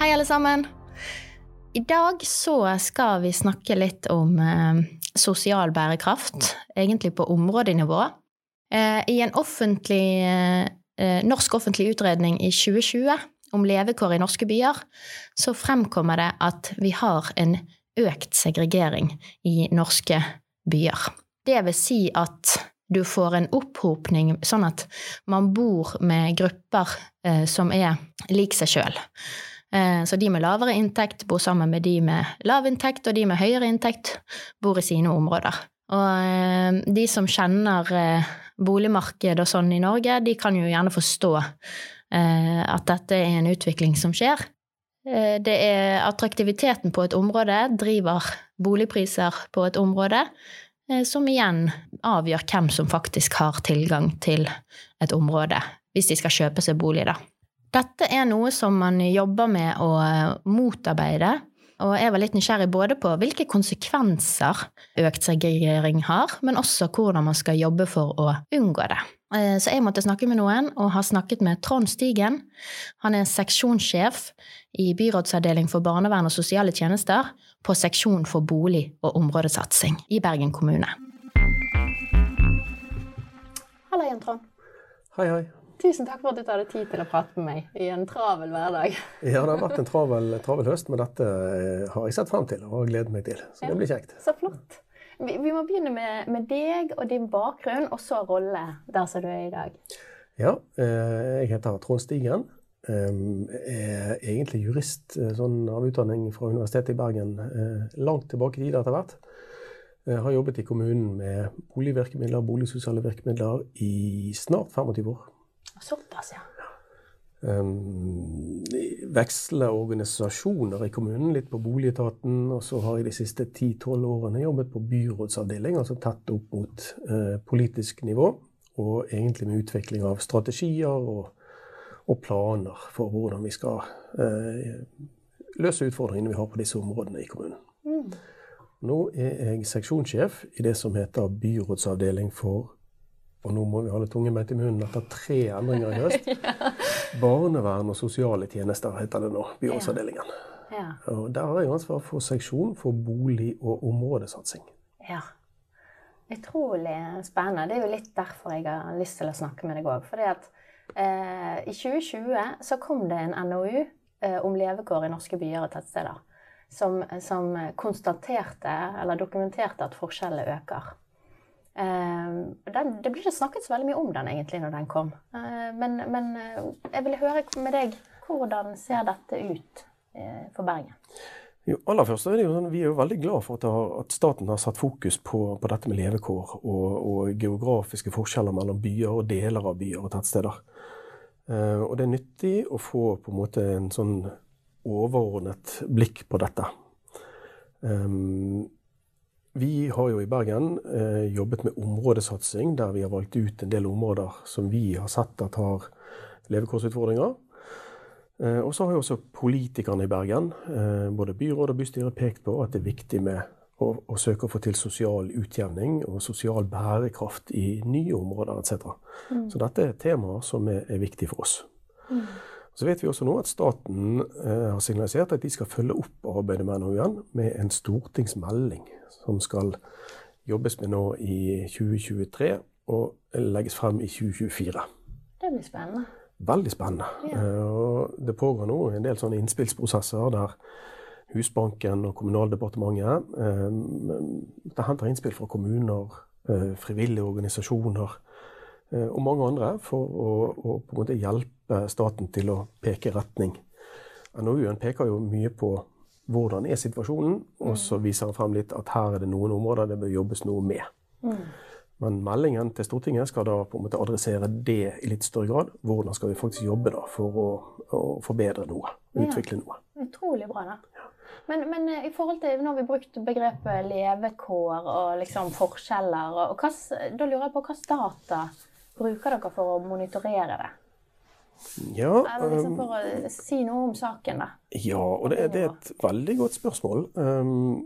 Hei, alle sammen. I dag så skal vi snakke litt om eh, sosial bærekraft, egentlig på områdenivå. Eh, I en offentlig, eh, norsk offentlig utredning i 2020 om levekår i norske byer, så fremkommer det at vi har en økt segregering i norske byer. Det vil si at du får en opphopning sånn at man bor med grupper eh, som er lik seg sjøl. Eh, så de med lavere inntekt bor sammen med de med lav inntekt, og de med høyere inntekt bor i sine områder. Og eh, de som kjenner eh, boligmarkedet og sånn i Norge, de kan jo gjerne forstå at dette er en utvikling som skjer. Det er attraktiviteten på et område driver boligpriser på et område, som igjen avgjør hvem som faktisk har tilgang til et område, hvis de skal kjøpe seg bolig, da. Dette er noe som man jobber med å motarbeide, og jeg var litt nysgjerrig både på hvilke konsekvenser økt segregering har, men også hvordan man skal jobbe for å unngå det. Eh, så jeg måtte snakke med noen, og har snakket med Trond Stigen. Han er seksjonssjef i byrådsavdeling for barnevern og sosiale tjenester på seksjon for bolig- og områdesatsing i Bergen kommune. Hallo igjen, Trond. Hei, hei. Tusen takk for at du tar deg tid til å prate med meg i en travel hverdag. Ja, det har vært en travel, travel høst, men dette eh, har jeg sett frem til og gledet meg til. Så det blir kjekt. Så flott. Vi, vi må begynne med, med, deg og din bakgrunn, og så rolle der som du er i dag. Ja, eh, jeg heter Trond Stigen. Er egentlig jurist sånn av utdanning fra Universitetet i Bergen langt tilbake i tid etter hvert. Jeg har jobbet i kommunen med boligvirkemidler, boligsosiale virkemidler i snart 25 år. Såpass, ja. Um, veksler organisasjoner i kommunen, litt på boligetaten. Og så har jeg de siste 10-12 årene jobbet på byrådsavdeling, altså tett opp mot uh, politisk nivå. Og egentlig med utvikling av strategier og, og planer for hvordan vi skal uh, løse utfordringene vi har på disse områdene i kommunen. Mm. Nå er jeg seksjonssjef i det som heter byrådsavdeling for og nå må vi holde tunge beint i munnen etter tre endringer i høst. ja. Barnevern og sosiale tjenester heter det nå, byrådsavdelingen. Ja. Og der har jeg ansvar for seksjon for bolig- og områdesatsing. Ja. Utrolig spennende. Det er jo litt derfor jeg har lyst til å snakke med deg òg. Fordi at eh, i 2020 så kom det en NOU eh, om levekår i norske byer og tettsteder. Som, som konstaterte, eller dokumenterte, at forskjellene øker. Ehm, den, det blir ikke snakket så veldig mye om den egentlig når den kom. Ehm, men, men eh, jeg ville høre med deg hvordan ser dette ut eh, for Bergen? Jo, aller først er det jo sånn, Vi er jo veldig glad for at, har, at staten har satt fokus på, på dette med levekår og, og, geografiske forskjeller mellom byer og deler av byer og tettsteder. Uh, og det er nyttig å få på en måte en sånn overordnet blikk på dette. Um, vi har jo i Bergen eh, jobbet med områdesatsing, der vi har valgt ut en del områder som vi har sett at har levekårsutfordringer. Eh, og så har jo også politikerne i Bergen, eh, både byråd og bystyre, pekt på at det er viktig med å, å, søke å få til sosial utjevning og sosial bærekraft i nye områder etc. Mm. Så dette er temaer som er, er viktige for oss. Mm. Så vet vi også nå at staten eh, har signalisert at de skal følge opp arbeidet med NOU-en med en stortingsmelding som skal jobbes med nå i 2023 og legges frem i 2024. Det blir spennende. Veldig spennende. Ja. Eh, det pågår nå en del sånne innspillsprosesser der Husbanken og Kommunaldepartementet eh, henter innspill fra kommuner, eh, frivillige organisasjoner og mange andre for å, å, på en måte hjelpe staten til å peke retning. NOU-en peker jo mye på hvordan er situasjonen, og så mm. viser han frem litt at her er det noen områder det bør jobbes noe med. Mm. Men meldingen til Stortinget skal da på en måte adressere det i litt større grad. Hvordan skal vi faktisk jobbe da for å, å forbedre noe, utvikle noe. Utrolig bra, da. Men, men, eh, i forhold til, nå har vi brukt begrepet levekår og liksom forskjeller. Og hva, da lurer jeg på hvilke data bruker dere for å monitorere det? Ja, Eller liksom for å si noe om saken, da. Ja, og det, det er et veldig godt spørsmål. Um,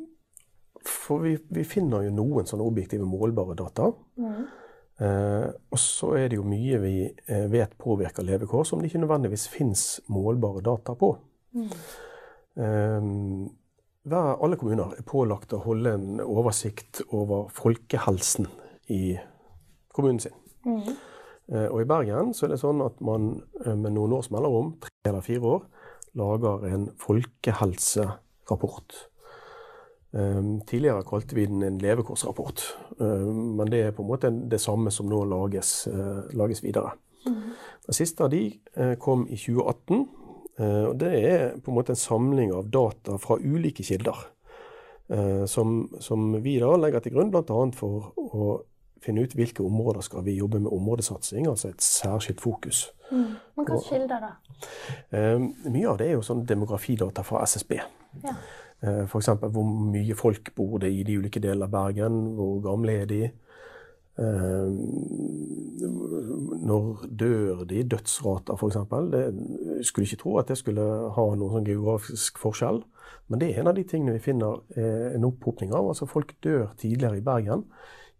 for vi, vi, finner jo noen sånne objektive, målbare data. Mm. Uh, og så er det jo mye vi uh, vet påvirker levekår, som det ikke nødvendigvis fins målbare data på. Mm. Uh, hver, alle kommuner er pålagt å holde en oversikt over folkehelsen i kommunen sin. Mm. Eh, og i Bergen så er det sånn at man eh, med noen års mellomrom, tre eller fire år, lager en folkehelserapport. Ehm, tidligere kalte vi den en levekårsrapport, men det er på en måte det samme som nå lages, eh, lages videre. Mm. Den siste av de eh, kom i 2018. Eh, og Det er på en måte en samling av data fra ulike kilder. Som, som vi da legger til grunn bl.a. for å finne ut hvilke områder skal vi jobbe med områdesatsing, altså et særskilt fokus. Mm. Men hva skildrer da? Um, mye av det er jo sånn demografidata fra SSB. Ja. Uh, F.eks. hvor mye folk bor det i de ulike delene av Bergen, hvor gamle er de? Uh, når dør de? Dødsrater, f.eks. Skulle ikke tro at det skulle ha noen sånn geografisk forskjell. Men det er en av de tingene vi finner en opphopning av. Altså Folk dør tidligere i Bergen,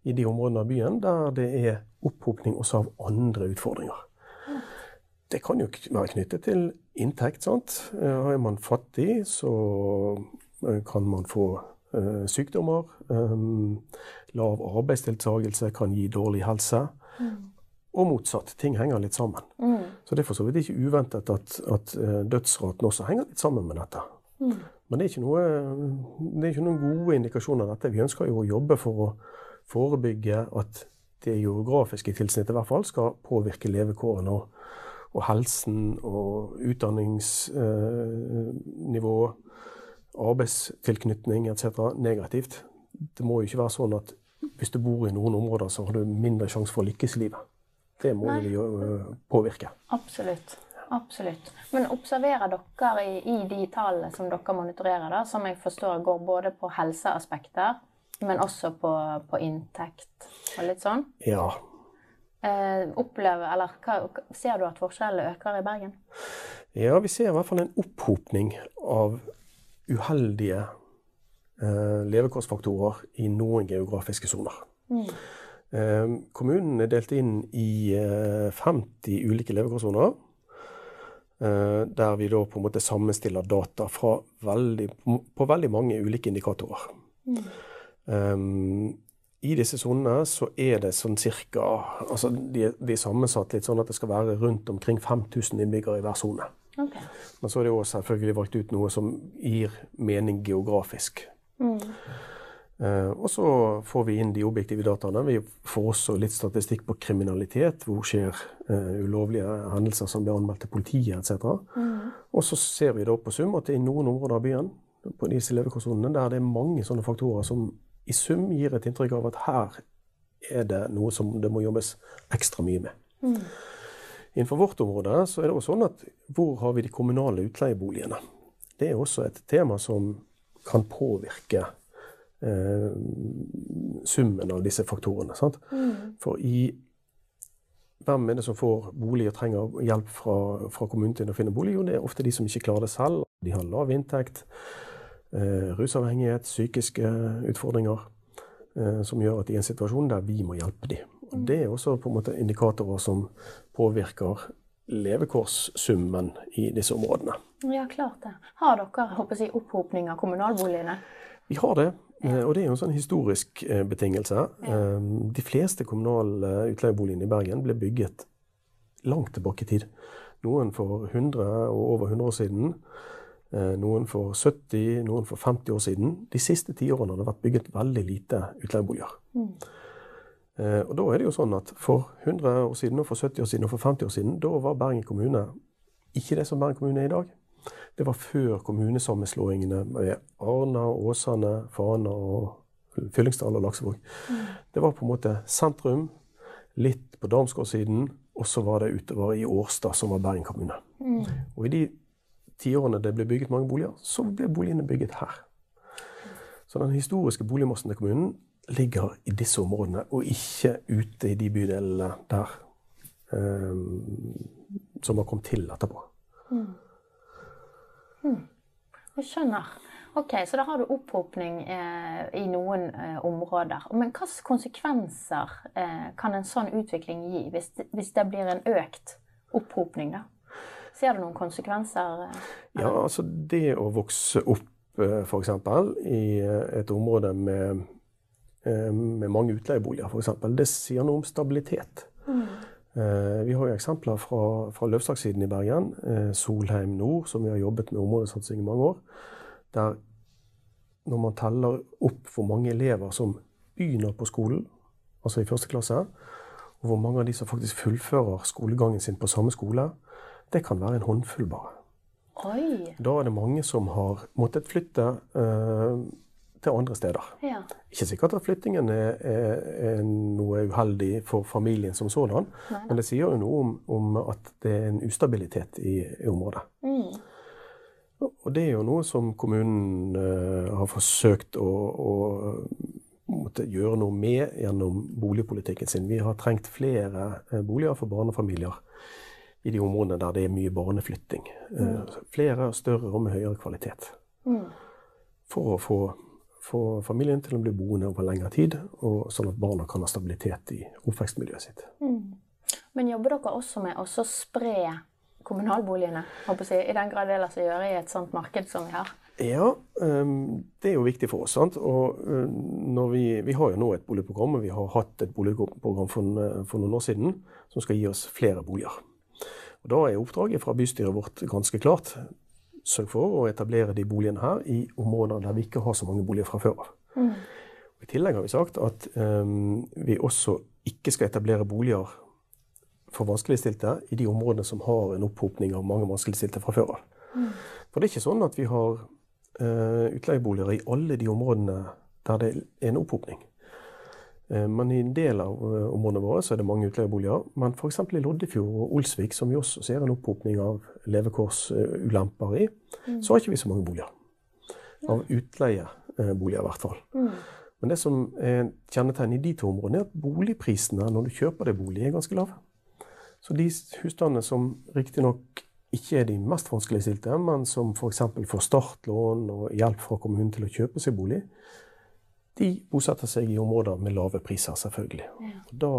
i de områdene av byen der det er opphopning også av andre utfordringer. Det kan jo være knyttet til inntekt. sant? Eh, er man fattig, så Eh, kan man få uh, sykdommer. Lav arbeidsdeltakelse kan gi dårlig helse. Mm. Og motsatt. Ting henger litt sammen. Mm. Så det er for så vidt ikke uventet at, at dødsraten også henger litt sammen med dette. Mm. Men det er, noe, det er, ikke noen gode indikasjoner av dette. Vi ønsker jo å jobbe for å forebygge at det geografiske tilsnittet i hvert fall skal påvirke levekårene og, og helsen og utdanningsnivå. Uh, arbeidstilknytning etc. negativt. Det må jo ikke være sånn at hvis du bor i noen områder, så har du mindre sjanse for å lykkes i livet. Det må Nei. vi påvirke. Absolutt. Absolutt. Men observerer dere i, i, de tallene som dere monitorerer, da, som jeg forstår går både på helseaspekter, men også på, på inntekt og litt sånn? Ja. Eh, opplever, eller hva, Ser du at forskjellene øker i Bergen? Ja, vi ser i hvert fall en opphopning av uheldige eh, levekårsfaktorer i noen geografiske soner. Mm. Eh, kommunen er delt inn i eh, 50 ulike levekårssoner. Eh, der vi da på en måte sammenstiller data veldig, på veldig mange ulike indikatorer. Mm. Um, I disse sonene så er det sånn cirka altså de, de, er sammensatt litt sånn at det skal være rundt omkring 5000 innbyggere i hver sone. Okay. Men så er det jo selvfølgelig valgt ut noe som gir mening geografisk. Mm. Uh, og så får vi inn de objektive dataene. Vi får også litt statistikk på kriminalitet. Hvor skjer uh, ulovlige hendelser som blir anmeldt til politiet etc. Mm. Og så ser vi da på sum at i noen områder av byen på disse levekårssonene der det er mange sånne faktorer som i sum gir et inntrykk av at her er det noe som det må jobbes ekstra mye med. Mm. Innenfor vårt område så er det også sånn at hvor har vi de kommunale utleieboligene? Det er også et tema som kan påvirke eh, summen av disse faktorene. Mm. For i hvem er det som får bolig og trenger hjelp fra, fra, kommunen til å finne bolig? Jo, det er ofte de som ikke klarer det selv. De har lav inntekt, rusavhengighet, psykiske utfordringer, eh, som gjør at de er i en situasjon der vi må hjelpe dem. Og det er også på en måte indikatorer som påvirker levekårssummen i disse områdene. Ja, klart det. Har dere håper jeg, opphopning av kommunalboligene? Vi har det. Og det er jo en sånn historisk eh, betingelse. De fleste kommunale utleieboligene i Bergen ble bygget langt tilbake i tid. Noen for 100 og over 100 år siden. Eh, noen for 70, noen for 50 år siden. De siste tiårene har det vært bygget veldig lite utleieboliger. Mm. Eh, og da er det jo sånn at For 100 år siden, og for 70 år siden og for 50 år siden, da var Bergen kommune ikke det som Bergen kommune er i dag. Det var før kommunesammenslåingene med Arna, Åsane, Fana og Fyllingsdal og Laksevåg. Det var på en måte sentrum, litt på Damsgårdsiden, og så var det utover i Årstad, som var Bergen kommune. Og i de tiårene det ble bygget mange boliger, så ble boligene bygget her. Så den historiske boligmassen til kommunen ligger i disse områdene, og ikke ute i de bydelene der eh, som har kommet til etterpå. Jeg skjønner. Ok, Så da har du opphopning eh, i noen eh, områder. Men hvilke konsekvenser eh, kan en sånn utvikling gi, hvis det, hvis det blir en økt opphopning? da? Ser du noen konsekvenser? eh? Ja, altså det å vokse opp f.eks. i eh, et område med, eh, med mange utleieboliger, f.eks., det sier noe om stabilitet. Mm. Vi har jo eksempler fra, fra Løvstaksiden i Bergen, eh, Solheim nord, som vi har jobbet med områdesatsing i mange år. Der når man teller opp hvor mange elever som begynner på skolen, altså i første klasse, og hvor mange av de som faktisk fullfører skolegangen sin på samme skole, det kan være en håndfull bare. Oi! Da er det mange som har måttet flytte eh, til andre steder. Ja. Ikke sikkert at flyttingen er, er, er noe uheldig for familien som sådan, men det sier jo noe om, om at det er en ustabilitet i, i området. Mm. Og det er jo noe som kommunen eh, har forsøkt å, å måtte gjøre noe med gjennom boligpolitikken sin. Vi har trengt flere eh, boliger for barnefamilier i de områdene der det er mye barneflytting. Mm. flere og større og med høyere kvalitet. Mm. For å få, få familien til å bli boende over lengre tid, og sånn at barna kan ha stabilitet i oppvekstmiljøet sitt. Men jobber dere også med å spre kommunalboligene? jeg, I den grad det lar seg gjøre i et sånt marked som vi har? Ja, ehm, det er jo viktig for oss. sant? Og eh, vi, vi har jo nå et boligprogram, og vi har hatt et boligprogram for, for noen år siden som skal gi oss flere boliger. Og Da er oppdraget fra bystyret vårt ganske klart. Sørg for å etablere de boligene her i områder der vi ikke har så mange boliger fra før av. Mm. I tillegg har vi sagt at um, vi også ikke skal etablere boliger for vanskeligstilte i de områdene som har en opphopning av mange vanskeligstilte fra før av. For det er ikke sånn at vi har uh, utleieboliger i alle de områdene der det er en opphopning. Eh, men i en del av eh, områdene våre så er det mange utleieboliger. Men f.eks. i Loddefjord og Olsvik, som vi også ser en opphopning av levekårsulemper i, så har ikke vi så mange boliger. Av utleieboliger, i hvert fall. Men det som er kjennetegnet i de to områdene, er at boligprisene når du kjøper deg bolig, er ganske lave. Så de husstandene som riktignok ikke er de mest vanskeligstilte, men som f.eks. får startlån og hjelp fra kommunen til å kjøpe seg bolig, de bosetter seg i områder med lave priser, selvfølgelig. Ja. da,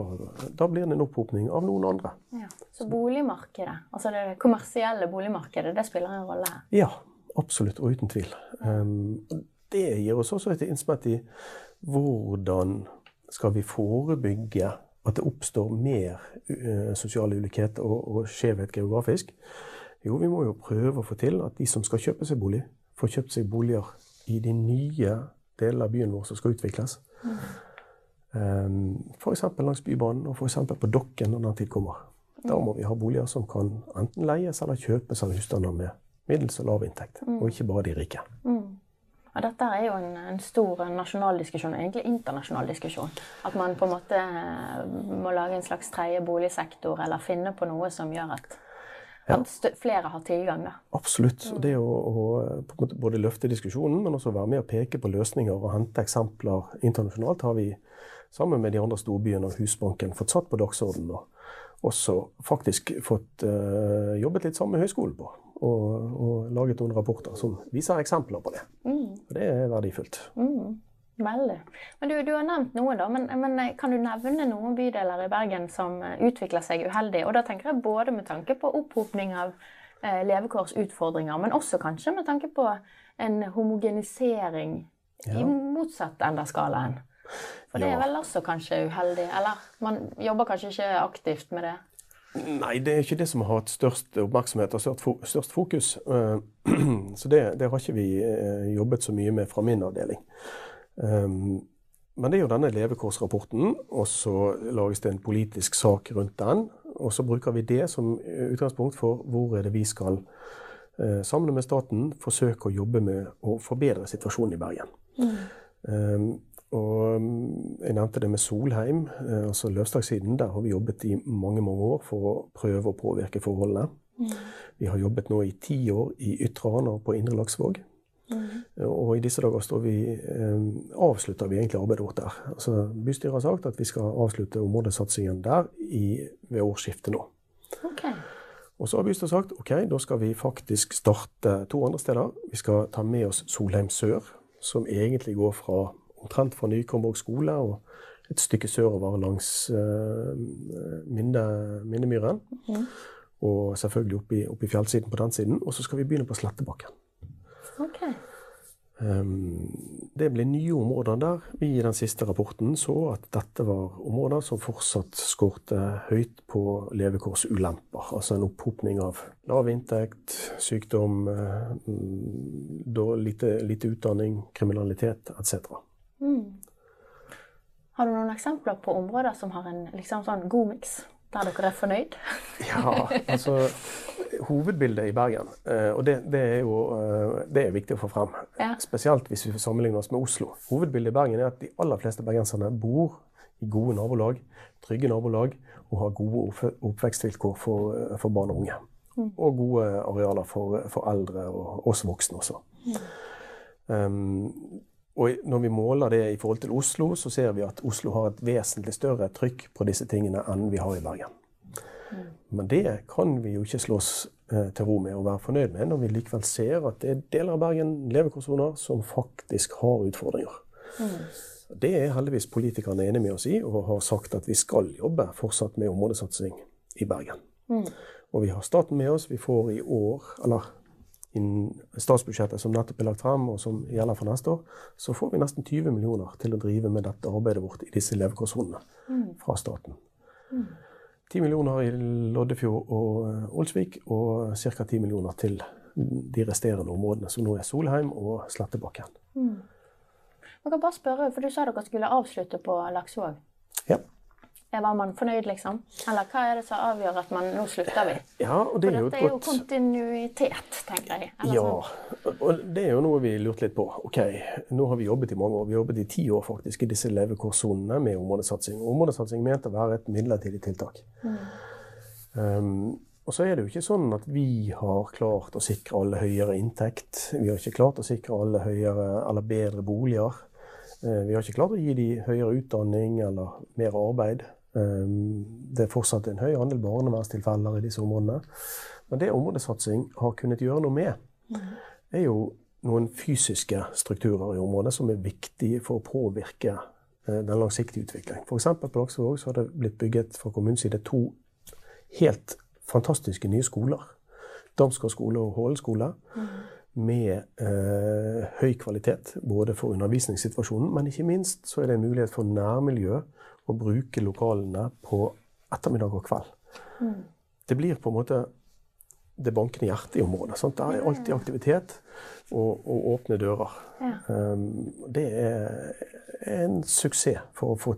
da blir det en opphopning av noen andre. Ja. Så boligmarkedet, altså det kommersielle boligmarkedet, det spiller en rolle her? Ja, absolutt, og uten tvil. Um, det gir oss også et innspill i hvordan skal vi forebygge at det oppstår mer uh, sosial ulikhet og, og skjevhet geografisk. Jo, vi må jo prøve å få til at de som skal kjøpe seg bolig, får kjøpt seg boliger i de nye delene av byen vår som skal utvikles. Um, F.eks. langs Bybanen og f.eks. på Dokken når den tid kommer. Da må vi ha boliger som kan enten leies eller kjøpes av husstander med middels og lav inntekt, og ikke bare de rike. Og dette er jo en, en stor nasjonal diskusjon, egentlig internasjonal diskusjon. At man på en måte eh, må lage en slags tredje boligsektor, eller finne på noe som gjør at, at flere har tilgang. da. Absolutt. Og det å, å både løfte diskusjonen, men også være med og peke på løsninger og hente eksempler internasjonalt, har vi sammen med de andre storbyene og Husbanken fått satt på dagsordenen. Og også faktisk fått uh, jobbet litt sammen med høyskolen på. Og, og laget noen rapporter som viser eksempler på det. Og det er verdifullt. Veldig. Men du, du har nevnt noen, da. Men, men eh, kan du nevne noen bydeler i Bergen som eh, utvikler seg uheldig? Og da tenker jeg både med tanke på opphopning av eh, levekårsutfordringer, men også kanskje med tanke på en homogenisering i motsatt ende av skalaen. For det Ja. er vel også kanskje uheldig? Eller man jobber kanskje ikke aktivt med det? Nei, det er ikke det som har hatt størst oppmerksomhet og størst fokus. Eh, Så det, det har ikke vi jobbet så mye med fra min avdeling. Um, Men det er jo denne levekårsrapporten, og så lages det en politisk sak rundt den. Og så bruker vi det som utgangspunkt for hvor er det vi skal, eh, sammen med staten, forsøke å jobbe med å forbedre situasjonen i Bergen. Um, Og mm, jeg nevnte det med Solheim, eh, altså løvstakssiden. Der har vi jobbet i mange mange år for å prøve å påvirke forholdene. Mm. Vi har jobbet nå i ti år i Ytre Rana på Indre Laksvåg. Mm. Og i disse dager står vi, eh, avslutter vi egentlig arbeidet vårt der. Altså, bystyret har sagt at vi skal avslutte områdesatsingen der i, ved årsskiftet nå. Okay. Og så har bystyret sagt ok, da skal vi faktisk starte to andre steder. Vi skal ta med oss Solheim sør, som egentlig går fra omtrent fra Nykomborg skole og et stykke sørover langs eh, Minde, Minnemyren. Mm. Og selvfølgelig opp i, oppe i fjellsiden på den siden. Og så skal vi begynne på Slettebakken. Ok. Um, det ble nye områder der. Vi i den siste rapporten så at dette var områder som fortsatt skårte høyt på levekårsulemper. Altså en opphopning av lav inntekt, sykdom, uh, lite, lite utdanning, kriminalitet etc. Mm. Har du noen eksempler på områder som har en liksom sånn god miks, der dere er fornøyd? Ja, altså Hovedbildet i Bergen, eh, og det, det, er jo eh, det er viktig å få frem. Ja. Spesielt hvis vi sammenligner oss med Oslo. Hovedbildet i Bergen er at de aller fleste bergenserne bor i gode nabolag, trygge nabolag, og har gode oppvekstvilkår for, eh, for barn og unge. Og gode arealer for, for eldre og oss voksne også. Um, og når vi måler det i forhold til Oslo, så ser vi at Oslo har et vesentlig større trykk på disse tingene enn vi har i Bergen. Men det kan vi jo ikke slå oss til ro med og være fornøyd med, når vi likevel ser at det er deler av Bergen, levekårssoner, som faktisk har utfordringer. Det er heldigvis politikerne enige med oss i, og har sagt at vi skal jobbe fortsatt med områdesatsing i Bergen. Og vi har staten med oss. Vi får i år, eller i statsbudsjettet som nettopp er lagt frem, og som gjelder for neste år, så får vi nesten 20 millioner til å drive med dette arbeidet vårt i disse levekårssonene fra staten. 10 millioner i Loddefjord og eh, Olsvik, og ca. 10 millioner til de resterende områdene, som nå er Solheim og Slettebakken. Jeg kan bare spørre, for Du sa dere skulle avslutte på Laksevåg. Ja. Var man fornøyd, liksom? Eller hva er det som avgjør at man nå slutter vi? ja, og det For er jo dette er jo godt kontinuitet, tenker jeg. Eller Ja, sånn. og det er jo noe vi lurte litt på. Ok, Nå har vi jobbet i mange år. Vi har jobbet i ti år faktisk i disse levekårssonene med områdesatsing. Områdesatsing ment å være et midlertidig tiltak. Um, og så er det jo ikke sånn at vi har klart å sikre alle høyere inntekt. Vi har ikke klart å sikre alle høyere eller bedre boliger. Eh, Vi har ikke klart å gi de høyere utdanning eller mer arbeid. Um, Det er fortsatt en høy andel barnevernstilfeller i disse områdene. Men det områdesatsing har kunnet gjøre noe med, er jo noen fysiske strukturer i området som er viktige for å påvirke eh, den langsiktige utviklingen. F.eks. på Laksevåg har det blitt bygget fra kommunens side to helt fantastiske nye skoler. Damsgård skole og Hålen skole. Med eh, høy kvalitet, både for undervisningssituasjonen, men ikke minst så er det en mulighet for nærmiljø å bruke lokalene på ettermiddag og kveld. Det blir på en måte det bankende hjertet i området. Sant? Det er alltid aktivitet og, og åpne dører. Ja. Um, det er en suksess for å få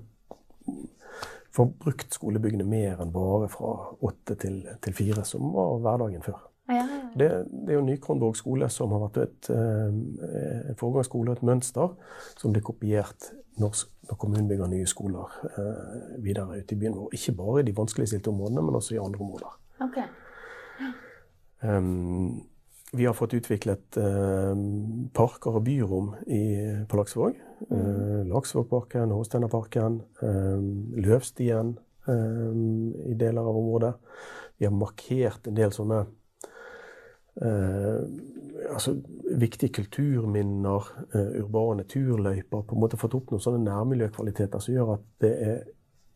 for brukt skolebyggene mer enn bare fra åtte til, til fire, som var hverdagen før. Ja, ja, ja. Det, det er jo Ny-Kronborg skole som har vært et, eh, en foregangsskole et mønster som blir kopiert når, når kommunen bygger nye skoler eh, videre ute i byen vår. Ikke bare i de vanskeligstilte områdene, men også i andre områder. Okay. Um, vi har fått utviklet eh, parker og byrom i, på Laksevåg. Eh, Laksevågparken, Håsteinerparken, eh, Løvstien i deler av området. Vi har markert en del sånne altså, viktige kulturminner, uh, urbane turløyper. På en måte fått opp noen sånne nærmiljøkvaliteter som gjør at det, er,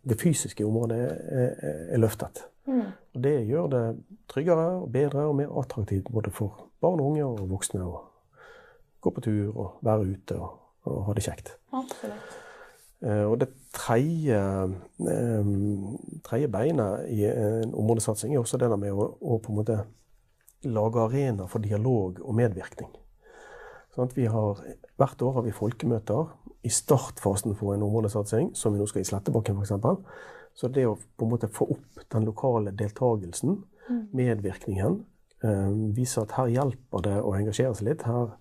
det fysiske området er, er, er løftet. Mm. Og det gjør det tryggere og bedre og mer attraktivt både for barn og unge og voksne å gå på tur og være ute og, og ha det kjekt. Absolutt. Eh, og det tredje, eh, tredje beinet i en områdesatsing er også det med å, å på en måte lage arenaer for dialog og medvirkning. Sånn har, hvert år har vi folkemøter i startfasen for en områdesatsing, som vi nå skal i Slettebakken f.eks. Så det å på en måte få opp den lokale deltakelsen, medvirkningen, eh, vise at her hjelper det å engasjere seg litt. Her,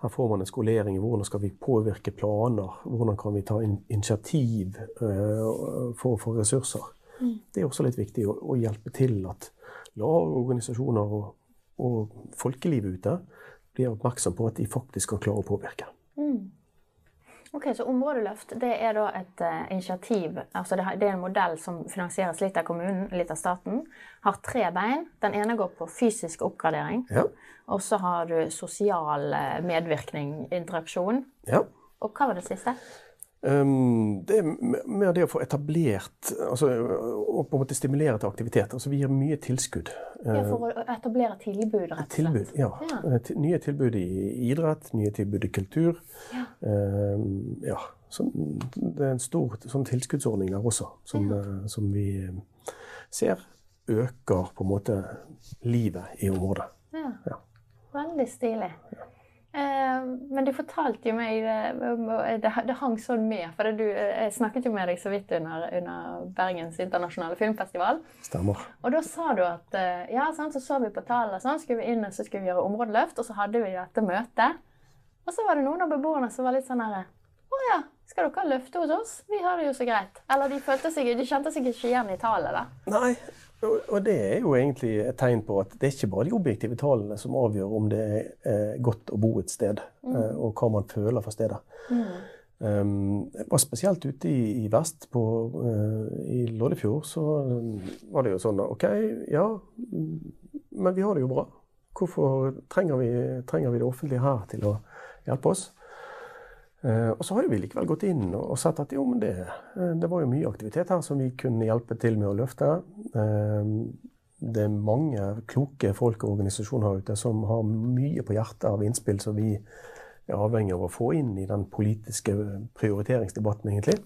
Her får man en skolering i hvordan skal vi påvirke planer, hvordan kan vi ta in initiativ uh, for få ressurser. Mm. Det er også litt viktig å, å hjelpe til at lag-organisasjoner og, og, folkelivet ute blir oppmerksom på at de faktisk kan klare å påvirke. Mm. Ok, Så Områdeløft det er da et uh, initiativ, altså det, det, er en modell som finansieres litt av kommunen, litt av staten. Har tre bein. Den ene går på fysisk oppgradering. Ja. Og så har du sosial uh, medvirkning, interaksjon. Ja. Og hva var det siste? Um, det er mer det å få etablert altså, Og på en måte stimulere til aktivitet. Altså, vi gir mye tilskudd. Ja, For å etablere tilbud, rett og slett? Tilbud, ja. ja. Eh, nye tilbud i idrett, nye tilbud i kultur. Ja. Um, ja. Så det er en stor sånn tilskuddsordning der også, som, ja. uh, som vi ser øker på en måte livet i området. Ja. Veldig stilig. Eh, men du fortalte jo meg Det, det, det hang sånn med. For du, eh, jeg snakket jo med deg så vidt under, under, Bergens internasjonale filmfestival. Stemmer. Og da sa du at eh, ja, sånn, så så vi på tallene, sånn, skulle vi inn og så skulle vi gjøre områdeløft. Og så hadde vi dette møtet. Og så var det noen av beboerne som var litt sånn herre Å ja, skal dere ha løfte hos oss? Vi har det jo så greit. Eller de, seg, de kjente seg ikke igjen i tallet, da. Nei, og det er jo egentlig et tegn på at det er ikke bare de objektive tallene som avgjør om det er eh, godt å bo et sted, mm. Eh, og hva man føler for stedet. Mm. Um, jeg var spesielt ute i, i vest, på, uh, i Loddefjord, så var det jo sånn OK, ja, men vi har det jo bra. Hvorfor trenger vi, trenger vi det offentlige her til å hjelpe oss? Uh, og så har vi likevel gått inn og, sett at jo, men det, uh, det, var jo mye aktivitet her som vi kunne hjelpe til med å løfte. Uh, det er mange kloke folk og organisasjoner her ute som har mye på hjertet av innspill som vi er avhengig av å få inn i den politiske prioriteringsdebatten, egentlig.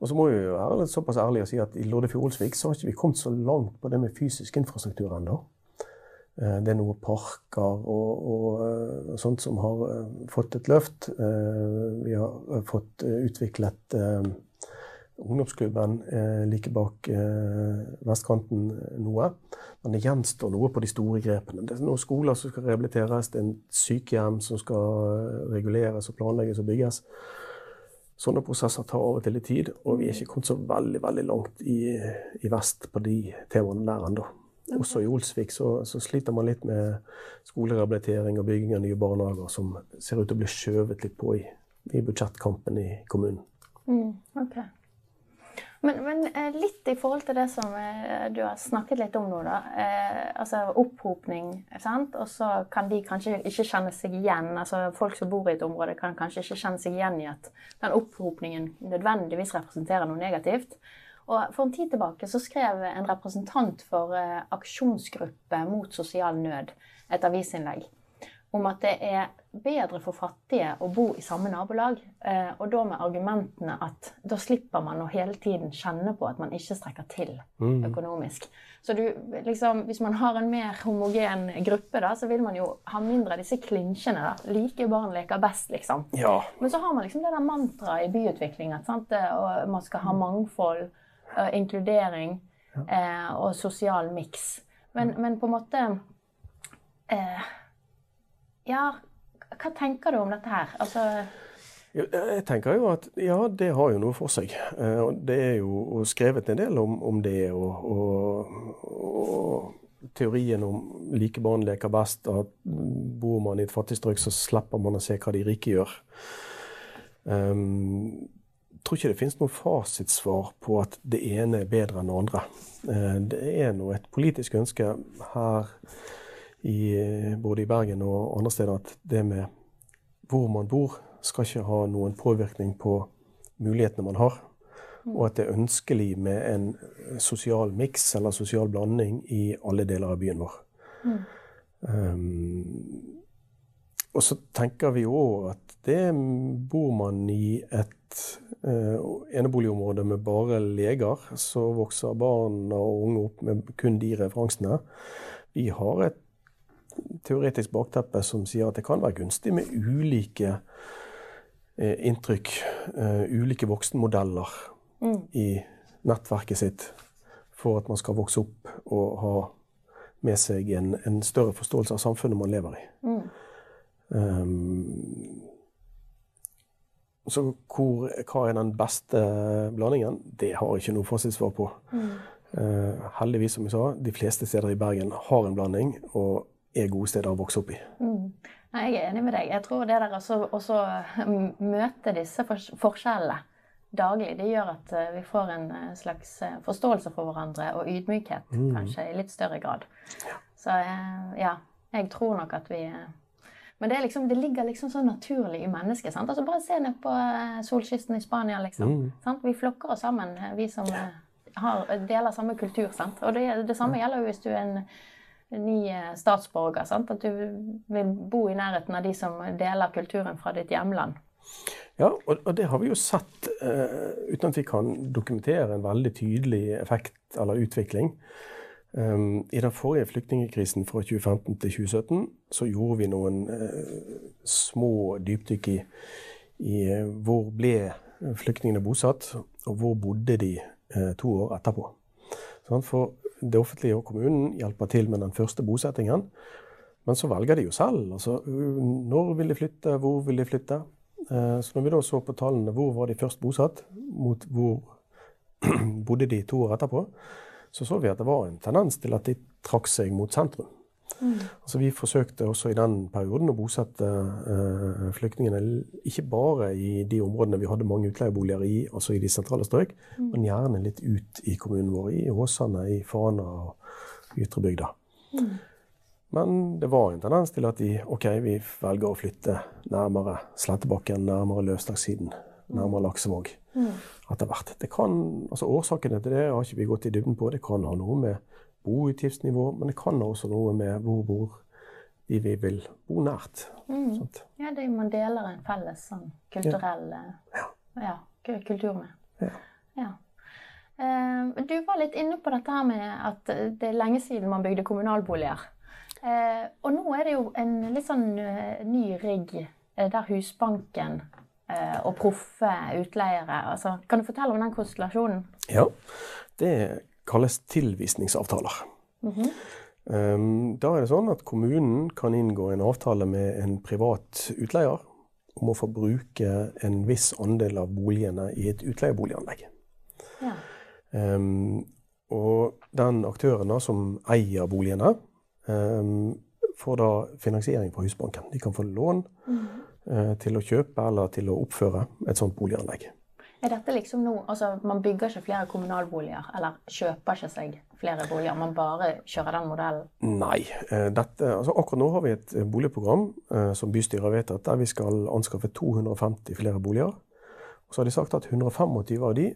Og så må vi være såpass ærlige og si at i Loddefjord-Olsvik så har ikke vi kommet så langt på det med fysisk infrastruktur ennå. Eh, det er noen parker og, og, og sånt som har eh, fått et løft. Vi har fått utviklet ungdomsklubben like bak vestkanten noe. Men det gjenstår noe på de store grepene. Det er noen skoler som skal rehabiliteres, det er en sykehjem som skal reguleres og planlegges og bygges. Sånne prosesser tar av og til litt tid, og vi er ikke kommet så veldig veldig langt i, i vest på de temaene der ennå. Også i Olsvik så, så, sliter man litt med skolerehabilitering og bygging av nye barnehager som ser ut til å bli skjøvet litt på i, i budsjettkampen i kommunen. Mm, okay. Men, men, eh, litt i forhold til det som eh, du har snakket litt om nå, da. Eh, altså opphopning, sant. Og så kan de kanskje ikke kjenne seg igjen. Altså folk som bor i et område, kan kanskje ikke kjenne seg igjen i at den opphopningen nødvendigvis representerer noe negativt. Og For en tid tilbake så skrev en representant for eh, aksjonsgruppe mot sosial nød et avisinnlegg om at det er bedre for fattige å bo i samme nabolag. Eh, og da med argumentene at da slipper man å hele tiden kjenne på at man ikke strekker til mm. økonomisk. Så du, liksom, hvis man har en mer homogen gruppe, da, så vil man jo ha mindre av disse klinsjene. da. Like barn leker best, liksom. Ja. Men så har man liksom det der mantraet i byutvikling at sant? og man skal ha mangfold inkludering eh, og sosial miks. Men, men, på en måte eh, Ja, hva tenker du om dette her? Altså jeg tenker jo at ja, det har jo noe for seg. Eh, det er jo skrevet en del om, om det. Og, og, og, teorien om like barn leker best. At bor man i et fattig strøk, så slipper man å se hva de rike gjør. Um, tror ikke det finnes noe fasitsvar på at det ene er bedre enn det andre. Eh, det er nå et politisk ønske her i, både i Bergen og andre steder at det med hvor man bor, skal ikke ha noen påvirkning på mulighetene man har. Og at det er ønskelig med en sosial miks eller sosial blanding i alle deler av byen vår. Mm. Um, og så tenker vi òg at det bor man i et uh, eneboligområde med bare leger, så vokser barn og unge opp med kun de referansene. Vi har et teoretisk bakteppe som sier at det kan være gunstig med ulike eh, inntrykk, eh, ulike voksenmodeller mm. i nettverket sitt for at man skal vokse opp og ha med seg en, en større forståelse av samfunnet man lever i. Mm. Um, så hvor, hva er den beste blandingen? Det har jeg ikke noe fasitsvar på. Mm. Uh, heldigvis, som jeg sa, de fleste steder i Bergen har en blanding og er gode steder å vokse opp i. Mm. Nei, jeg er enig med deg. Jeg tror det der å møte disse forskjellene daglig, det gjør at eh, vi får en eh, slags forståelse for hverandre og ydmykhet mm. kanskje i litt større grad. Så ja, jeg tror nok at vi men det, liksom, det, ligger liksom så naturlig i mennesket. sant? Altså Bare se ned på eh, solkysten i Spania, liksom. Mm. Vi flokker oss sammen, eh, vi som. Eh, har, deler samme kultur. sant? Og det, det samme gjelder jo hvis du er en, en ny statsborger. sant? At du vil bo i nærheten av de som deler kulturen fra ditt hjemland. Ja, og, og det har vi jo sett, uh, uten at vi kan dokumentere en veldig tydelig effekt eller utvikling. Um, I den forrige flyktningkrisen fra 2015 til 2017 så gjorde vi noen uh, små dypdykk i, i uh, hvor ble flyktningene bosatt, og hvor bodde de uh, to år etterpå. Sånn, for det offentlige og kommunen hjelper til med den første bosettingen, men så velger de jo selv. Altså, når vil de flytte, hvor vil de flytte? så når vi da så på tallene hvor var de først bosatt, mot hvor bodde de to år etterpå, så så vi at det var en tendens til at de trakk seg mot sentrum. Mm. Altså Vi forsøkte også i den perioden å bosette uh, flyktningene ikke bare i de områdene vi hadde mange utleieboliger i, altså i de sentrale strøk, mm. men gjerne litt ut i kommunen vår, i Åsane, i Fana og Ytrebygda. Mm. Men det var en tendens til at de ok, vi velger å flytte nærmere Slettebakken, nærmere Løvstakssiden, nærmere Laksevåg mm. etter hvert. Det kan, altså Årsakene til det har ikke vi gått i dybden på. Det kan ha noe med boutgiftsnivå, men det kan også noe med hvor, bor de vi vil bo nært. Mm. Ja, det man deler en felles sånn kulturell ja. Ja, kultur med. Ja. ja. Uh, du var litt inne på dette her med at det er lenge siden man bygde kommunalboliger. Uh, og nå er det jo en litt sånn uh, ny rigg der Husbanken Eh, og proffe utleiere. Altså, kan du fortelle om den konstellasjonen? Ja, det kalles tilvisningsavtaler. Mm -hmm. Da er det sånn at kommunen kan inngå en avtale med en privat utleier om å få bruke en viss andel av boligene i et utleieboliganlegg. Ja. Um, og den aktøren da, som eier boligene, um, får da finansiering fra Husbanken. De kan få lån. Mm -hmm. Eh, til å kjøpe eller til å oppføre et sånt boliganlegg. Er dette liksom noe, altså Man bygger ikke flere kommunalboliger, eller kjøper ikke seg flere boliger? Man bare kjører den modellen? Nei. Eh, dette, altså Akkurat nå har vi et boligprogram eh, som bystyret har vedtatt, der vi skal anskaffe 250 flere boliger. Og Så har de sagt at 125 av de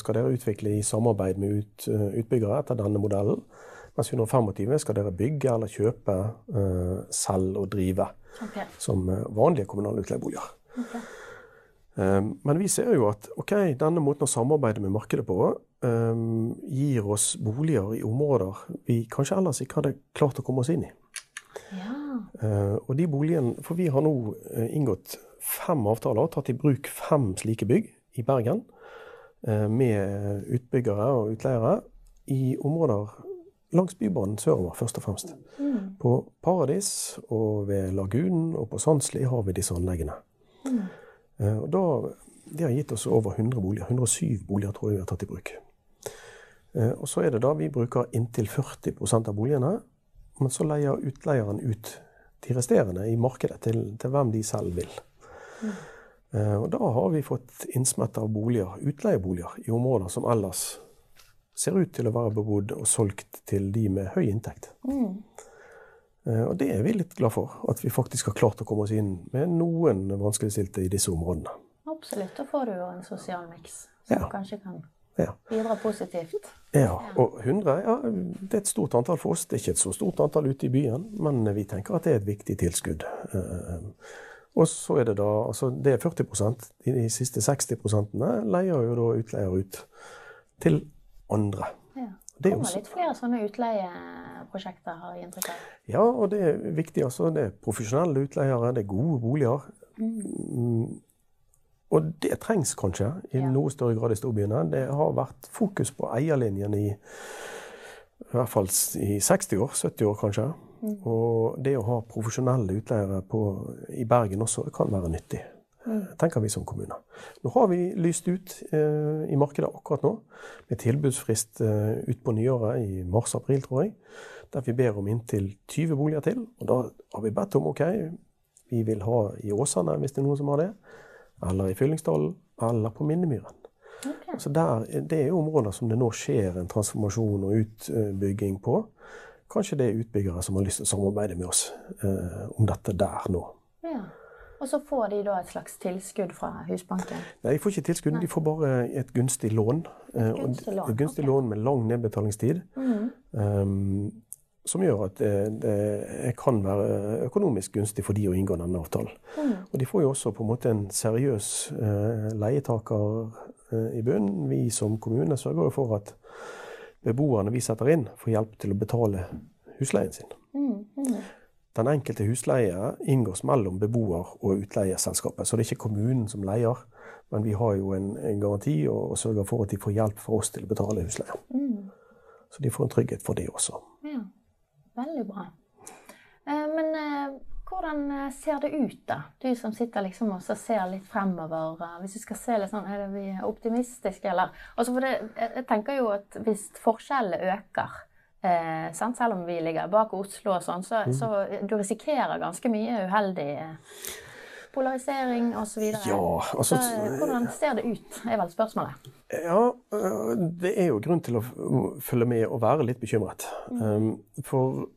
skal dere utvikle i samarbeid med ut, utbyggere etter denne modellen. Mens 125 skal dere bygge eller kjøpe selv og drive okay. som uh, vanlige kommunale utleieboliger. Okay. Um, men vi ser jo at okay, denne måten å samarbeide med markedet på um, gir oss boliger i områder vi kanskje ellers ikke hadde klart å komme oss inn i. Ja. Uh, og de boligene, For vi har nå inngått fem avtaler, tatt i bruk fem slike bygg i Bergen. Med utbyggere og utleiere i områder langs Bybanen sørover, først og fremst. Mm. På Paradis og ved Lagunen og på Sandsli har vi disse anleggene. Mm. Eh, og da, Det har gitt oss over 100 boliger. 107 boliger tror jeg vi har tatt i bruk. Eh, og så er det da vi bruker inntil 40% av boligene. Men så leier utleieren ut de resterende i markedet til, til hvem de selv vil. Mm. Eh, og da har vi fått innsmett av boliger, utleieboliger i områder som ellers ser ut til å være bebodd og solgt til de med høy inntekt. Mm. Eh, og det er vi litt glad for, at vi faktisk har klart å komme oss inn med noen vanskeligstilte i disse områdene. Absolutt. Da får du jo en sosial miks som ja. kanskje kan ja. bidra positivt. Ja, og 100 ja, det er et stort antall for oss. Det er ikke et så stort antall ute i byen, men vi tenker at det er et viktig tilskudd. Eh, og så er det da altså det er 40% De siste 60 leier jo da utleier ut til andre. Ja. Det kommer også... litt flere sånne utleieprosjekter, har jeg inntrykk av. Ja, og det er viktig. altså. Det er profesjonelle utleiere, det er gode boliger. Mm. Og det trengs kanskje i ja. noe større grad i storbyene. Det har vært fokus på eierlinjen i, i hvert fall i 60 år, 70 år kanskje. Mm. Og det å ha profesjonelle utleiere på, i Bergen også kan være nyttig. Mm. tenker vi som kommune. Nå har vi lyst ut eh, i markedet akkurat nå, med tilbudsfrist eh, utpå nyåret i mars-april, tror jeg. Der vi ber om inntil 20 boliger til. Og da har vi bedt om OK, vi vil ha i Åsane, hvis det er noen som har det. Eller i Fyllingsdalen. Eller på Minnemyren. Okay. Så der, Det er områder som det nå skjer en transformasjon og utbygging på. Kanskje det er utbyggere som har lyst til å samarbeide med oss eh, om dette der nå. Og så får de da et slags tilskudd fra Husbanken? Nei, de får ikke tilskudd, Nei. de får bare et gunstig lån. Et eh, gunstig lån, et gunstig okay. lån med lang nedbetalingstid. Mm. Um, som gjør at det, det, kan være økonomisk gunstig for de å inngå denne avtalen. Mm. Og de får jo også på en måte en seriøs uh, leietaker uh, i bunnen. Vi som kommune sørger jo for at beboerne vi setter inn, får hjelp til å betale husleien sin. Mm. Mm. Den enkelte husleie inngås mellom beboer og utleieselskapet. Så det er ikke kommunen som leier, men vi har jo en, en garanti og, og, sørger for at de får hjelp fra oss til å betale husleie. Mm. Så de får en trygghet for det også. Ja, Veldig bra. Eh, men eh, hvordan eh, ser det ut, da? Du som sitter liksom og ser litt fremover. Hvis du skal se litt sånn, Er vi optimistiske, eller? Altså for det, jeg tenker jo at hvis forskjellene øker Eh, Selv om vi ligger bak Oslo og sånn, så, mm. så du risikerer ganske mye uheldig eh, polarisering osv. Ja, altså, så, eh, hvordan ser det ut, er vel spørsmålet. Ja, eh, det er jo grunn til å følge med og være litt bekymret. Mm. Um, for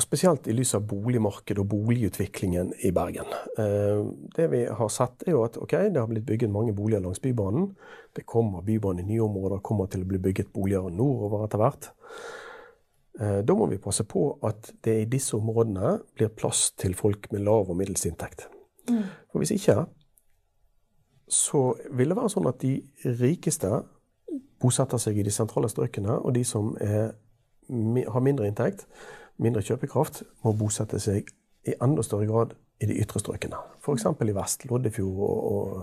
og Spesielt i lys av boligmarkedet og boligutviklingen i Bergen. Eh, det vi har sett er jo at okay, det har blitt bygget mange boliger langs Bybanen. Det kommer bybane i nye områder, kommer til å bli bygget boliger nordover etter hvert. Eh, da må vi passe på at det i disse områdene blir plass til folk med lav og middels inntekt. Mm. For hvis ikke, så vil det være sånn at de rikeste bosetter seg i de sentrale strøkene, og de som er, har mindre inntekt, mindre kjøpekraft, må bosette seg i enda større grad i de ytre strøkene. F.eks. i vest, Loddefjord og,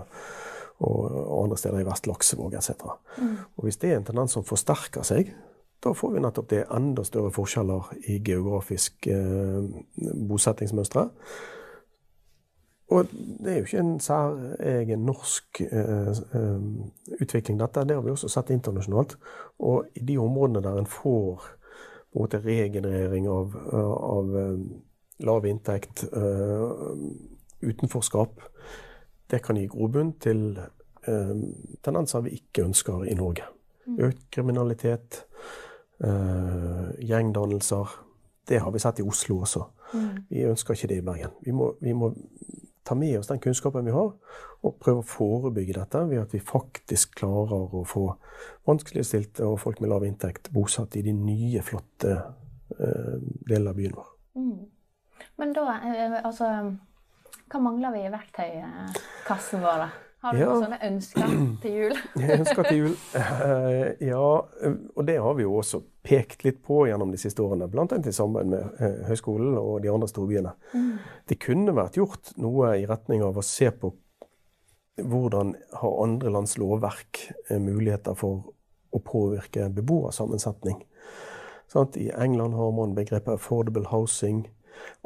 og, og, andre steder i vest, Laksevåg etc. Mm. Og Hvis det er en tendens som forsterker seg, da får vi nettopp det enda større forskjeller i geografisk eh, bosettingsmønstre. Og det er jo ikke en særegen norsk eh, eh, utvikling, dette. Det har vi også sett internasjonalt. Og i de områdene der en får på en måte regenerering av, av eh, lav inntekt, uh, utenforskap, det kan gi grobunn til tendenser vi ikke ønsker i Norge. Mm. Økt kriminalitet, gjengdannelser. Det har vi sett i Oslo også. Mm. Vi ønsker ikke det i Bergen. Vi må, vi må ta med oss den kunnskapen vi har, og prøve å forebygge dette ved at vi faktisk klarer å få vanskeligstilte og folk med lav inntekt bosatt i de nye, flotte eh, delene av byen vår. Mm. Men da, eh, altså Hva mangler vi i verktøykassen vår, da? Har du ja. noen sånne ønsker til jul? ønsker til jul? Uh, ja, og det har vi jo også pekt litt på gjennom de siste årene. Bl.a. i samarbeid med uh, høyskolen og de andre storbyene. Mm. Det kunne vært gjort noe i retning av å se på hvordan har andre lands lovverk uh, muligheter for å påvirke beboersammensetning. Sånn, I England har man begrepet 'affordable housing',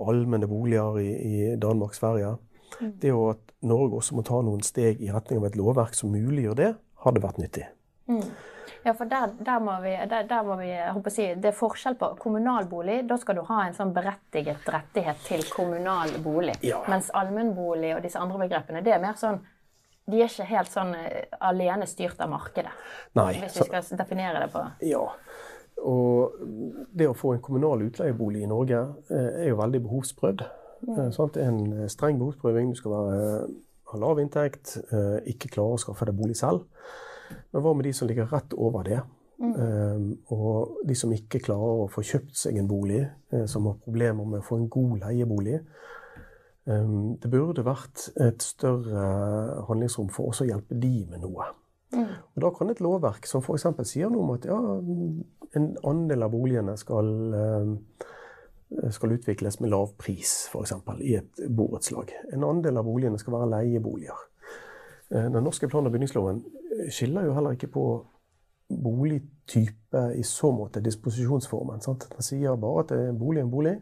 allmenne boliger i, i Danmark, Sverige. Mm. jo at Norge også må ta noen steg i retning av et lovverk som muliggjør det, hadde vært nyttig. Mm. Ja, for der, der, må vi, der, der må vi si, Det er forskjell på kommunalbolig. Da skal du ha en sånn berettiget rettighet til kommunal bolig. Ja. Mens allmennbolig og disse andre begrepene, det er mer sånn de er ikke helt sånn eh, alene styrt av markedet. Nei, hvis vi skal definere det på Ja. Og det å få en kommunal utleiebolig i Norge eh, er jo veldig behovsprøvd. Det er en eh, streng behovsprøving. Du skal være, eh, ha lav inntekt, ikke klare å skaffe deg bolig selv. Men hva med de som ligger rett over det? Mm. Um, og de som ikke klarer å få kjøpt seg en bolig, som har problemer med å få en god leiebolig. Um, det burde vært et større handlingsrom for også å hjelpe de med noe. Mm. Og Da kan et lovverk som f.eks. sier noe om at ja, en andel av boligene skal uh, skal utvikles med lav pris, f.eks. i et borettslag. En andel av boligene skal være leieboliger. Eh, den norske plan- og bygningsloven skiller jo heller ikke på boligtype i så måte disposisjonsformen. Sant? Den sier bare at en bolig er en bolig.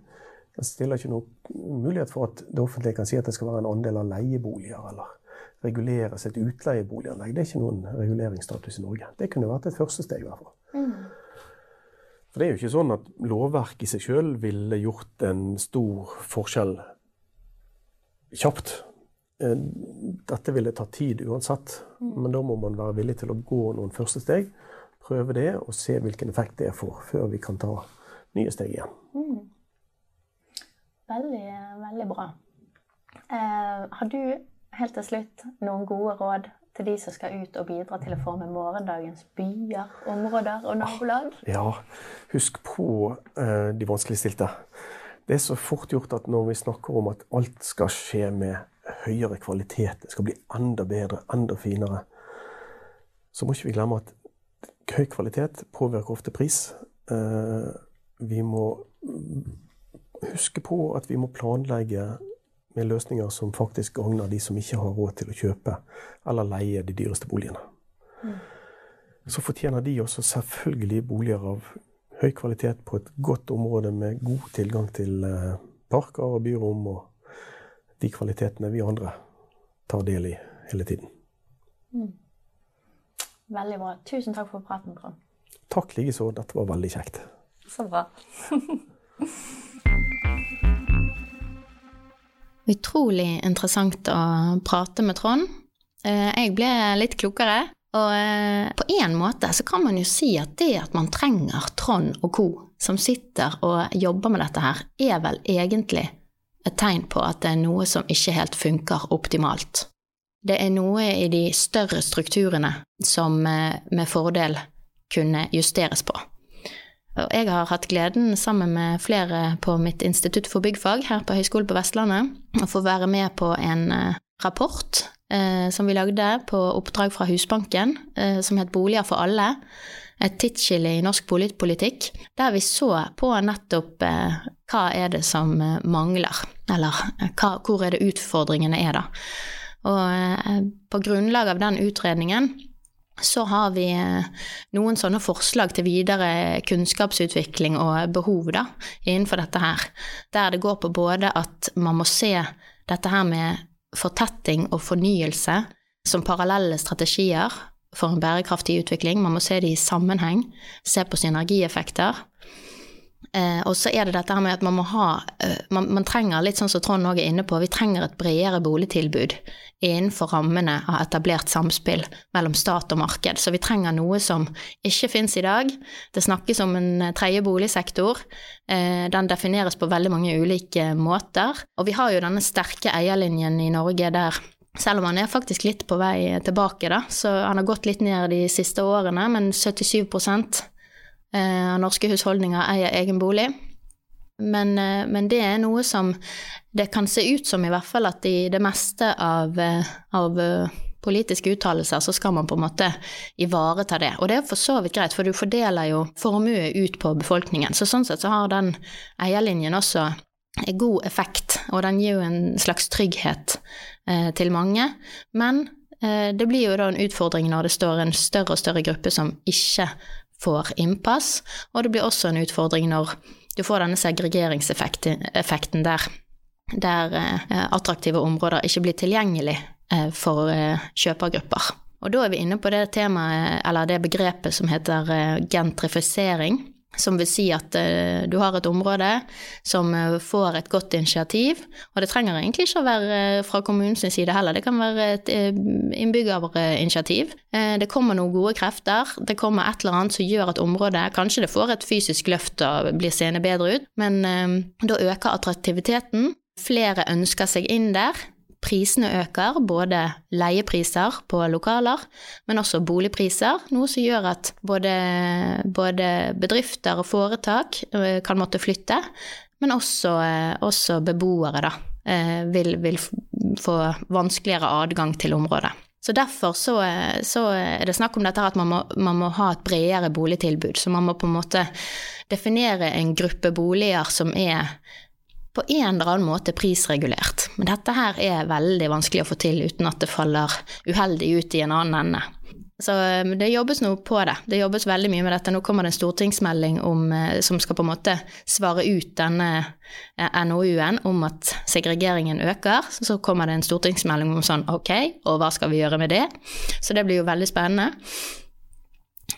Den stiller ikke noen mulighet for at det offentlige kan si at det skal være en andel av leieboliger eller reguleres et utleieboliganlegg. Det er ikke noen reguleringsstatus i Norge. Det kunne vært et første steg. i hvert fall. Mm. For det er jo ikke sånn at lovverket i seg sjøl ville gjort en stor forskjell kjapt. Eh, dette ville ta tid uansett, mm. men da må man være villig til å gå noen første steg. Prøve det og se hvilken effekt det får, før vi kan ta nye steg igjen. Mm. Veldig, veldig bra. Eh, har du helt til slutt noen gode råd til de som skal ut og bidra til å forme morgendagens byer, områder og nabolag? Ja, husk på uh, de vanskeligstilte. Det er så fort gjort at når vi snakker om at alt skal skje med høyere kvalitet, det skal bli enda bedre, enda finere, så må ikke vi glemme at høy kvalitet påvirker ofte pris. Uh, vi må huske på at vi må planlegge med løsninger som faktisk gagner de som ikke har råd til å kjøpe eller leie de dyreste boligene. Mm. Så fortjener de også selvfølgelig boliger av høy kvalitet på et godt område med god tilgang til eh, parker og byrom og de kvalitetene vi andre tar del i hele tiden. Mm. Veldig bra. Tusen takk for praten, Trond. Takk likeså. Dette var veldig kjekt. Så bra. Utrolig interessant å prate med Trond. Eh, jeg ble litt klokere. Og eh, på én måte så kan man jo si at det at man trenger Trond og co. som sitter og jobber med dette her, er vel egentlig et tegn på at det er noe som ikke helt funker optimalt. Det er noe i de større strukturene som eh, med fordel kunne justeres på. Og jeg har hatt gleden, sammen med flere på mitt institutt for byggfag her på Høgskolen på Vestlandet, å få være med på en eh, rapport eh, som vi lagde på oppdrag fra Husbanken, eh, som het Boliger for alle. Et tidsskille i norsk boligpolitikk, der vi så på nettopp eh, hva er det som eh, mangler, eller eh, hva, hvor er det utfordringene er, da. Og på grunnlag av den utredningen så har vi noen sånne forslag til videre kunnskapsutvikling og behov da, innenfor dette her. Der det går på både at man må se dette her med fortetting og fornyelse som parallelle strategier for en bærekraftig utvikling. Man må se det i sammenheng, se på synergieffekter. Eh, og så er det dette her med at man må ha eh, man, man, trenger, litt sånn som Trond òg er inne på, vi trenger et bredere boligtilbud innenfor rammene av etablert samspill mellom stat og marked. Så vi trenger noe som ikke fins i dag. Det snakkes om en eh, tredje boligsektor. Eh, den defineres på veldig mange ulike måter. Og vi har jo denne sterke eierlinjen i Norge der selv om han er faktisk litt på vei tilbake, da, så han har gått litt ned de siste årene, men 77 Eh, av norske husholdninger eier egen bolig. Men, eh, men, det er noe som det kan se ut som i hvert fall at i det meste av, eh, av politiske uttalelser så skal man på en måte ivareta det. Og det er for så vidt greit, for du fordeler jo formue ut på befolkningen. Så sånn sett så har den eierlinjen også god effekt, og den gir jo en slags trygghet eh, til mange. Men eh, det blir jo da en utfordring når det står en større og større gruppe som ikke får innpass, og det blir også en utfordring når du får denne segregeringseffekten der, der eh, attraktive områder ikke blir tilgjengelig eh, for eh, kjøpergrupper. Og da er vi inne på det temaet, eller det begrepet som heter gentrifisering. Som vil si at uh, du har et område som uh, får et godt initiativ. Og det trenger egentlig ikke å være uh, fra kommunens side heller, det kan være et innbyggerinitiativ. det kommer noen gode krefter, det kommer et eller annet som gjør at området Kanskje det får et fysisk løft og blir seende bedre ut, men da øker attraktiviteten. Flere ønsker seg inn der prisene øker, både leiepriser på lokaler, men også boligpriser, noe som gjør at både, både bedrifter og foretak eh, kan måtte flytte, men også, eh, også beboere da, eh, vil, vil, få vanskeligere adgang til området. Så Derfor så, så, er det snakk om dette at man må, man må, ha et bredere boligtilbud. Så man må på en måte definere en gruppe boliger som er på en eller annen måte prisregulert. Men dette her er veldig vanskelig å få til uten at det faller uheldig ut i en annen ende. Så um, det jobbes nå på det. Det jobbes veldig mye med dette. Nå kommer det en stortingsmelding om, eh, som skal på en måte svare ut denne eh, NOU-en om at segregeringen øker. Så kommer det en stortingsmelding om sånn ok, og hva skal vi gjøre med det? Så det blir jo veldig spennende.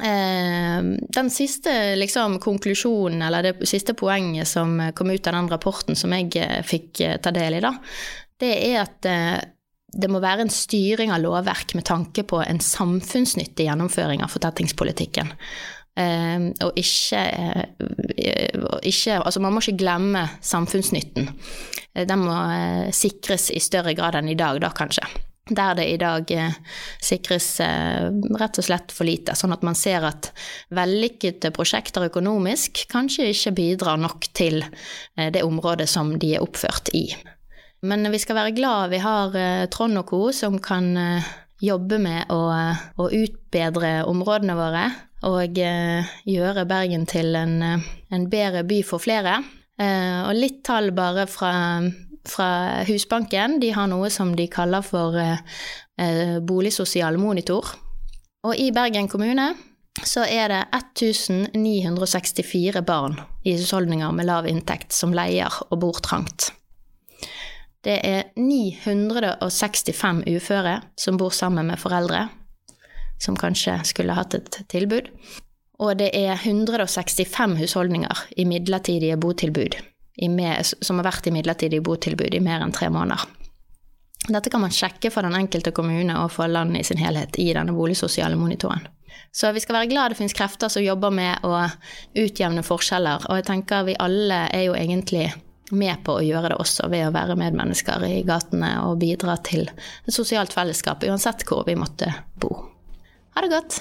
Eh, den siste liksom, konklusjonen, eller det siste poenget som kom ut av den rapporten som jeg fikk ta del i, da, det er at det må være en styring av lovverk med tanke på en samfunnsnyttig gjennomføring av fortettingspolitikken. Uh, og ikke, ikke, Altså, man må ikke glemme samfunnsnytten. Den må sikres i større grad enn i dag, da kanskje. Der det i dag sikres rett og slett for lite. Sånn at man ser at vellykkede prosjekter økonomisk kanskje ikke bidrar nok til det området som de er oppført i. Men vi skal være glad vi har eh, Trond og co. som kan eh, jobbe med å, eh, å, utbedre områdene våre og gjøre Bergen til en, en bedre by for flere. Og litt tall bare fra, fra, Husbanken. De har noe som de kaller for boligsosial monitor. Og i Bergen kommune så er det 1964 barn i husholdninger med lav inntekt som leier og bor trangt. Det er 965 uføre som bor sammen med foreldre, som kanskje skulle hatt et tilbud. Og det er 165 husholdninger i midlertidige botilbud, med, som har vært i midlertidig botilbud i mer enn tre måneder. Dette kan man sjekke for den enkelte kommune og for landet i sin helhet i denne boligsosiale monitoren. Så vi skal være glad det finnes krefter som jobber med å utjevne forskjeller, og jeg tenker vi alle er jo egentlig med på å gjøre det også ved å være medmennesker i gatene og bidra til et sosialt fellesskap, uansett hvor vi måtte bo. Ha det godt!